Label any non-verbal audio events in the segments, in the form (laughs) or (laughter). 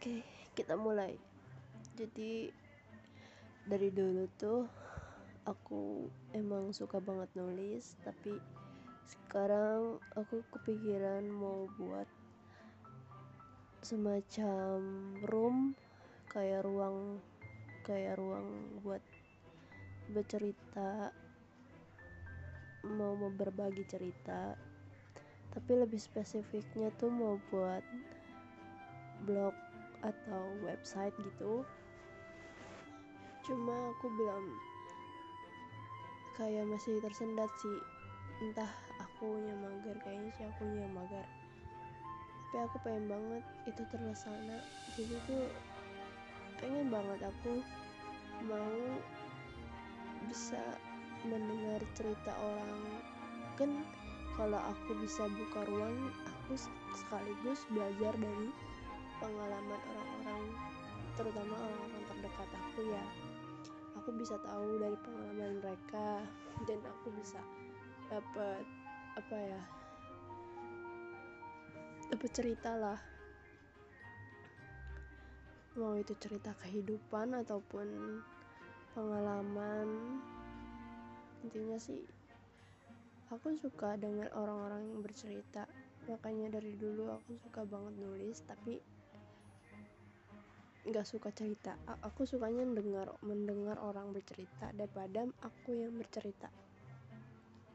Oke, kita mulai. Jadi dari dulu tuh aku emang suka banget nulis, tapi sekarang aku kepikiran mau buat semacam room kayak ruang kayak ruang buat bercerita mau mau berbagi cerita tapi lebih spesifiknya tuh mau buat blog atau website gitu. Cuma aku bilang kayak masih tersendat sih. Entah aku yang mager kayaknya sih aku yang mager. Tapi aku pengen banget itu terlaksana. Jadi tuh pengen banget aku mau bisa mendengar cerita orang. Kan kalau aku bisa buka ruang aku sekaligus belajar dari pengalaman orang-orang terutama orang-orang terdekat aku ya. Aku bisa tahu dari pengalaman mereka dan aku bisa dapat apa ya dapat cerita lah. Mau itu cerita kehidupan ataupun pengalaman intinya sih aku suka dengan orang-orang yang bercerita. Makanya dari dulu aku suka banget nulis tapi nggak suka cerita. Aku sukanya mendengar mendengar orang bercerita daripada aku yang bercerita.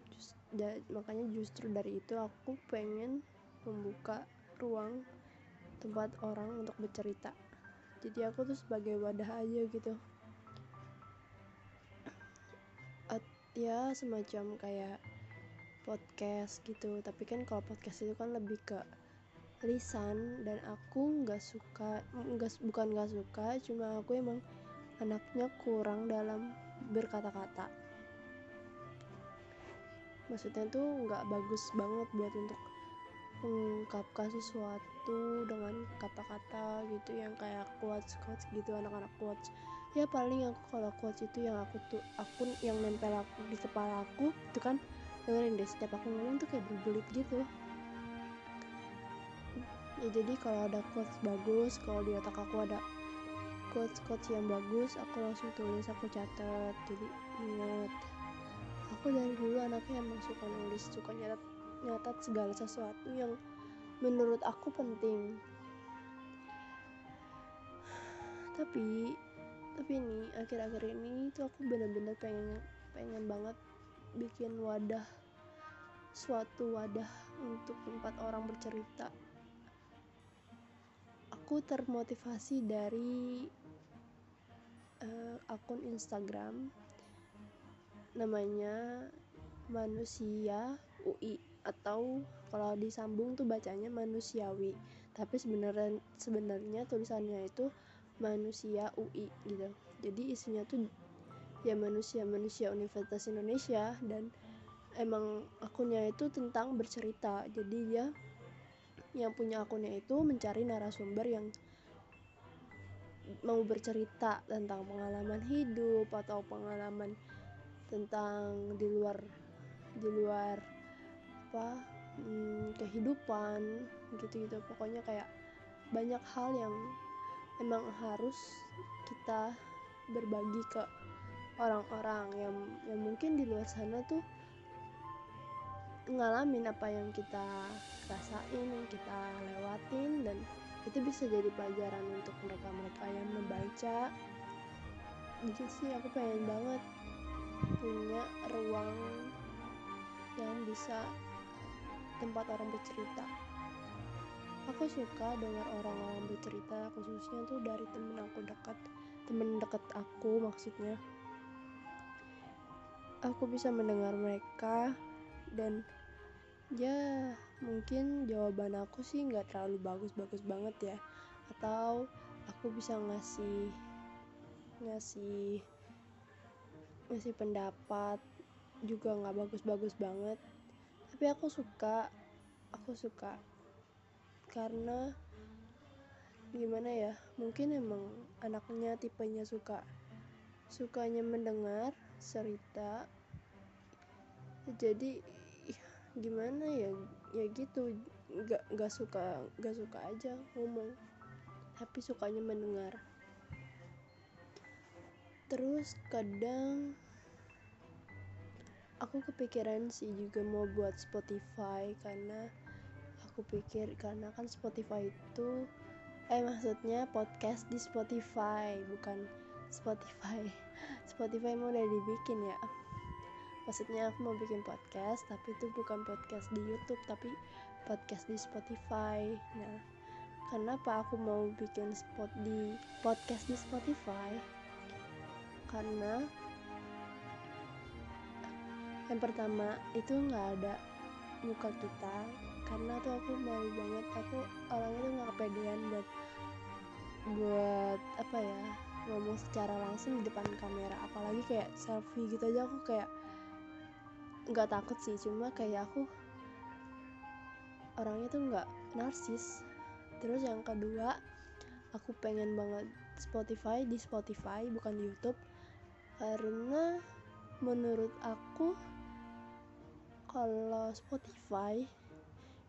Just, makanya justru dari itu aku pengen membuka ruang tempat orang untuk bercerita. Jadi aku tuh sebagai wadah aja gitu. At, ya semacam kayak podcast gitu. Tapi kan kalau podcast itu kan lebih ke lisan dan aku nggak suka nggak bukan nggak suka cuma aku emang anaknya kurang dalam berkata-kata. Maksudnya tuh nggak bagus banget buat untuk mengungkapkan sesuatu dengan kata-kata gitu yang kayak quotes quotes gitu anak-anak quotes. Ya paling aku kalau quotes itu yang aku tuh akun yang nempel aku di kepala aku itu kan dengerin deh setiap aku ngomong tuh kayak berbelit gitu ya jadi kalau ada quotes bagus kalau di otak aku ada quotes quotes yang bagus aku langsung tulis aku catat. Jadi inget aku dari dulu anaknya emang suka nulis suka nyatat nyatat segala sesuatu yang menurut aku penting. Tapi tapi ini akhir-akhir ini tuh aku bener-bener pengen pengen banget bikin wadah suatu wadah untuk tempat orang bercerita aku termotivasi dari uh, akun Instagram namanya manusia UI atau kalau disambung tuh bacanya manusiawi. Tapi sebenarnya sebenarnya tulisannya itu manusia UI gitu. Jadi isinya tuh ya manusia manusia Universitas Indonesia dan emang akunnya itu tentang bercerita. Jadi dia yang punya akunnya itu mencari narasumber yang mau bercerita tentang pengalaman hidup atau pengalaman tentang di luar di luar apa hmm, kehidupan gitu-gitu. Pokoknya kayak banyak hal yang emang harus kita berbagi ke orang-orang yang yang mungkin di luar sana tuh ngalamin apa yang kita rasain yang kita lewatin dan itu bisa jadi pelajaran untuk mereka-mereka yang membaca. Jadi sih aku pengen banget punya ruang yang bisa tempat orang bercerita. Aku suka dengar orang-orang bercerita khususnya tuh dari temen aku dekat temen dekat aku maksudnya. Aku bisa mendengar mereka dan ya mungkin jawaban aku sih nggak terlalu bagus-bagus banget ya. Atau aku bisa ngasih ngasih ngasih pendapat juga nggak bagus-bagus banget. Tapi aku suka aku suka. Karena gimana ya mungkin emang anaknya tipenya suka sukanya mendengar cerita. Jadi gimana ya ya gitu. Nggak nggak suka nggak suka aja ngomong tapi sukanya mendengar. Terus kadang aku kepikiran sih juga mau buat Spotify karena aku pikir karena kan Spotify itu eh maksudnya podcast di Spotify bukan Spotify. (laughs) Spotify mau udah dibikin ya maksudnya aku mau bikin podcast tapi itu bukan podcast di YouTube tapi podcast di Spotify. Nah kenapa aku mau bikin spot di podcast di Spotify? Karena yang pertama itu nggak ada muka kita. Karena tuh aku malu banget. Aku orangnya tuh nggak kepedean buat buat apa ya ngomong secara langsung di depan kamera. Apalagi kayak selfie gitu aja aku kayak nggak takut sih cuma kayak aku orangnya tuh nggak narsis. Terus yang kedua aku pengen banget Spotify di Spotify bukan di YouTube. Karena menurut aku kalau Spotify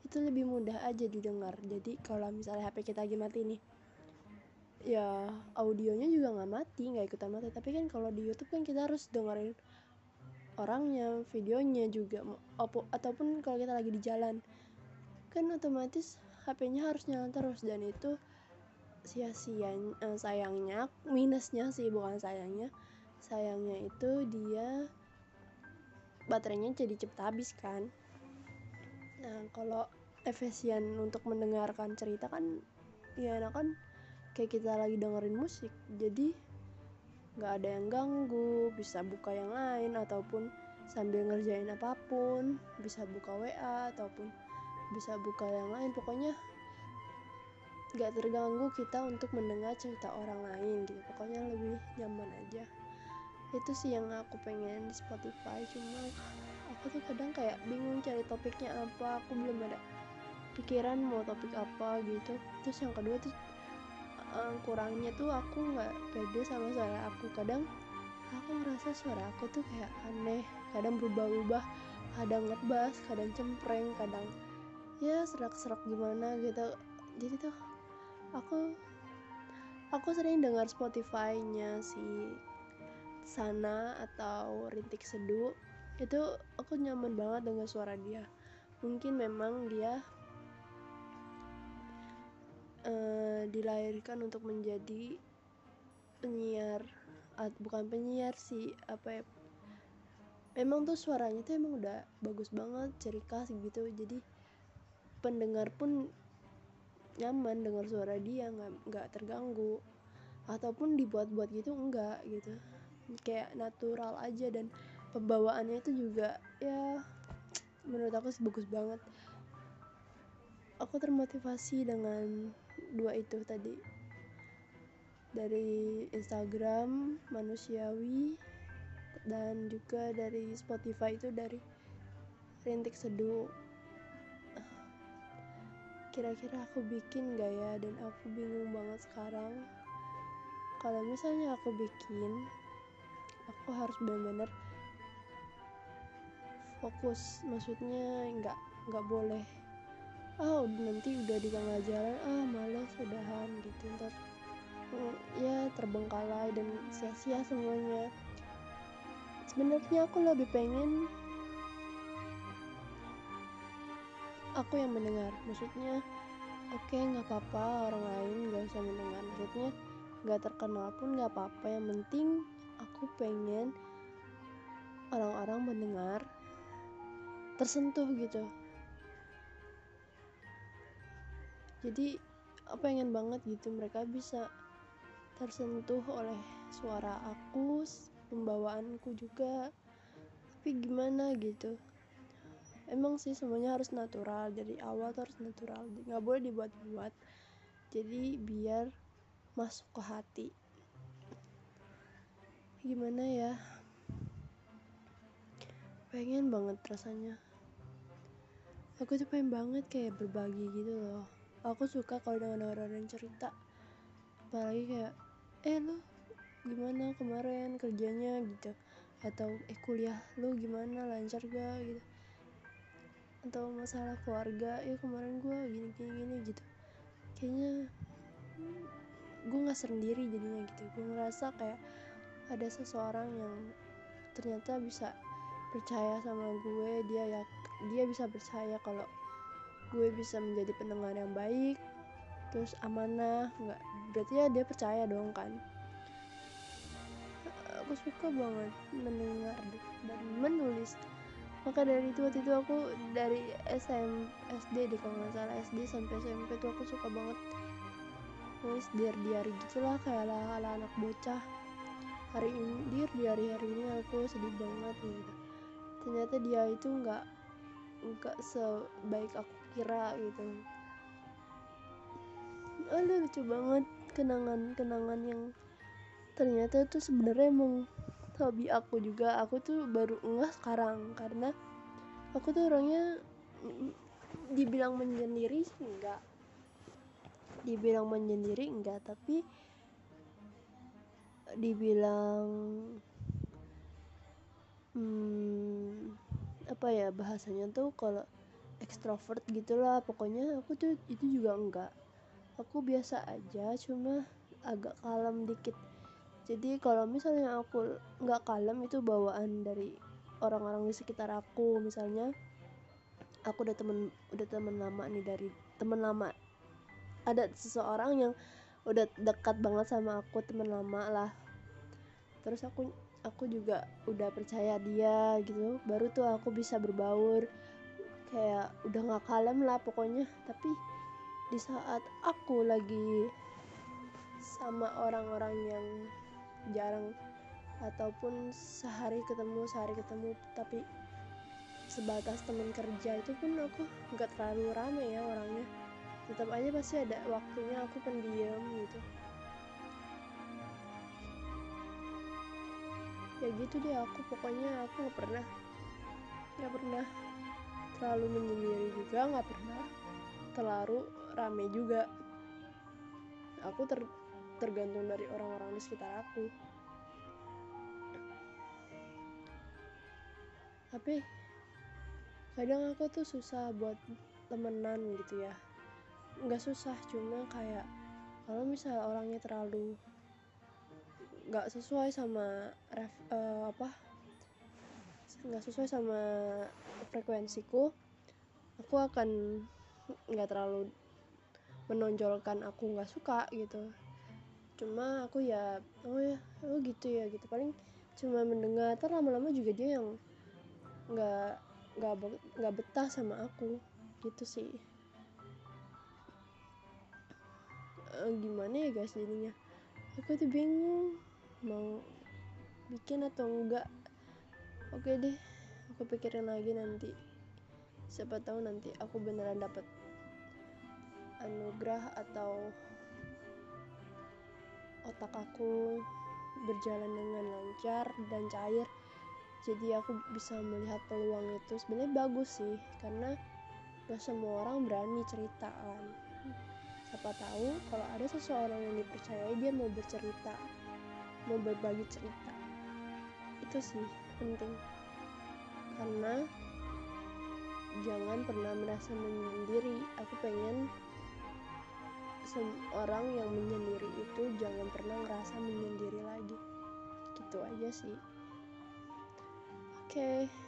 itu lebih mudah aja didengar. Jadi kalau misalnya HP kita lagi mati nih ya audionya juga nggak mati nggak ikutan mati. Tapi kan kalau di YouTube kan kita harus dengerin orangnya videonya juga ataupun kalau kita lagi di jalan. Kan otomatis HP-nya harus nyala terus dan itu sia-sia eh, sayangnya minusnya sih bukan sayangnya. Sayangnya itu dia baterainya jadi cepet habis kan. Nah kalau efisien untuk mendengarkan cerita kan ya enak kan kayak kita lagi dengerin musik. Jadi nggak ada yang ganggu bisa buka yang lain ataupun sambil ngerjain apa pun bisa buka WA ataupun bisa buka yang lain. Pokoknya nggak terganggu kita untuk mendengar cerita orang lain gitu. Pokoknya lebih nyaman aja. Itu sih yang aku pengen di Spotify cuma aku tuh kadang kayak bingung cari topiknya apa. Aku belum ada pikiran mau topik apa gitu. Terus yang kedua tuh um, kurangnya tuh aku nggak pede sama suara aku. Kadang aku ngerasa suara aku tuh kayak aneh kadang berubah-ubah kadang ngebas kadang cempreng kadang ya serak-serak gimana gitu. Jadi tuh aku aku sering dengar Spotify-nya si sana atau rintik seduh. Itu aku nyaman banget dengan suara dia. Mungkin memang dia uh, dilahirkan untuk menjadi penyiar bukan penyiar sih apa ya memang tuh suaranya tuh emang udah bagus banget ciri khas gitu jadi pendengar pun nyaman dengar suara dia nggak nggak terganggu ataupun dibuat-buat gitu enggak gitu. Kayak natural aja dan pembawaannya itu juga ya menurut aku sih bagus banget. Aku termotivasi dengan dua itu tadi. Dari Instagram manusiawi dan juga dari Spotify itu dari rintik seduh kira-kira aku bikin gak ya? Dan aku bingung banget sekarang. Kalau misalnya aku bikin aku harus benar-benar fokus. Maksudnya nggak nggak boleh ah oh, nanti udah di tengah jalan. Ah malas udahan gitu. Ntar mm, ya terbengkalai dan sia-sia semuanya. Sebenarnya aku lebih pengen aku yang mendengar. Maksudnya oke okay, nggak apa-apa orang lain nggak usah mendengar. Maksudnya nggak terkenal pun nggak apa-apa. Yang penting aku pengen orang-orang mendengar tersentuh gitu jadi pengen banget gitu mereka bisa tersentuh oleh suara aku pembawaanku juga. Tapi gimana gitu? Emang sih semuanya harus natural dari awal tuh harus natural. Nggak boleh dibuat-buat. Jadi biar masuk ke hati. Gimana ya? Pengen banget rasanya. Aku tuh pengen banget kayak berbagi gitu loh aku suka kalau dengan orang-orang cerita. Apalagi kayak eh lu gimana kemarin kerjanya? Gitu. Atau eh kuliah lu gimana? Lancar gak? Gitu. Atau masalah keluarga ya kemarin gue gini gini gini gitu. Kayaknya gue nggak sendiri jadinya gitu. Gue ngerasa kayak ada seseorang yang ternyata bisa percaya sama gue dia ya dia bisa percaya kalau gue bisa menjadi pendengar yang baik terus amanah nggak berarti ya dia percaya dong kan? Aku suka banget mendengar dan menulis. Maka dari itu waktu itu aku dari SM SD deh kalau nggak salah SD sampai SMP tuh aku suka banget nulis diary-diary gitulah kayak ala, ala anak bocah. Hari ini dir di hari-hari ini aku sedih banget gitu. Ternyata dia itu nggak nggak sebaik aku kira gitu. Ada lucu banget kenangan-kenangan yang ternyata tuh sebenarnya emang hobi aku juga. Aku tuh baru enggak sekarang karena aku tuh orangnya dibilang menyendiri enggak. Dibilang menyendiri enggak tapi dibilang hmm, apa ya bahasanya tuh kalau ekstrovert gitulah pokoknya aku tuh itu juga enggak. Aku biasa aja cuma agak kalem dikit. Jadi kalau misalnya aku nggak kalem itu bawaan dari orang-orang di sekitar aku. Misalnya aku udah temen udah temen lama nih dari temen lama. Ada seseorang yang udah dekat banget sama aku temen lama lah. Terus aku aku juga udah percaya dia gitu. Baru tuh aku bisa berbaur kayak udah nggak kalem lah pokoknya. Tapi di saat aku lagi sama orang-orang yang jarang ataupun sehari ketemu sehari ketemu tapi sebatas teman kerja itu pun aku nggak terlalu rame ya orangnya. Tetap aja pasti ada waktunya aku pendiam gitu. Ya gitu deh aku pokoknya aku nggak pernah nggak pernah terlalu menyendiri juga nggak pernah terlalu rame juga. Aku ter tergantung dari orang-orang di sekitar aku. Tapi kadang aku tuh susah buat temenan gitu ya. Nggak susah cuma kayak kalau misalnya orangnya terlalu nggak sesuai sama ref, uh, apa nggak sesuai sama frekuensiku aku akan nggak terlalu menonjolkan aku nggak suka gitu. Cuma aku ya oh ya oh gitu ya gitu. Paling cuma mendengar ter lama-lama juga dia yang nggak nggak nggak betah sama aku gitu sih. E, gimana ya guys jadinya? Aku tuh bingung mau bikin atau enggak oke deh aku pikirin lagi nanti. Siapa tahu nanti aku beneran dapat anugerah atau otak aku berjalan dengan lancar dan cair. Jadi aku bisa melihat peluang itu sebenarnya bagus sih karena gak semua orang berani cerita kan. Siapa tahu kalau ada seseorang yang dipercayai dia mau bercerita mau berbagi cerita. Itu sih penting karena jangan pernah merasa menyendiri. Aku pengen orang yang menyendiri itu jangan pernah ngerasa menyendiri lagi. Gitu aja sih. Oke. okay.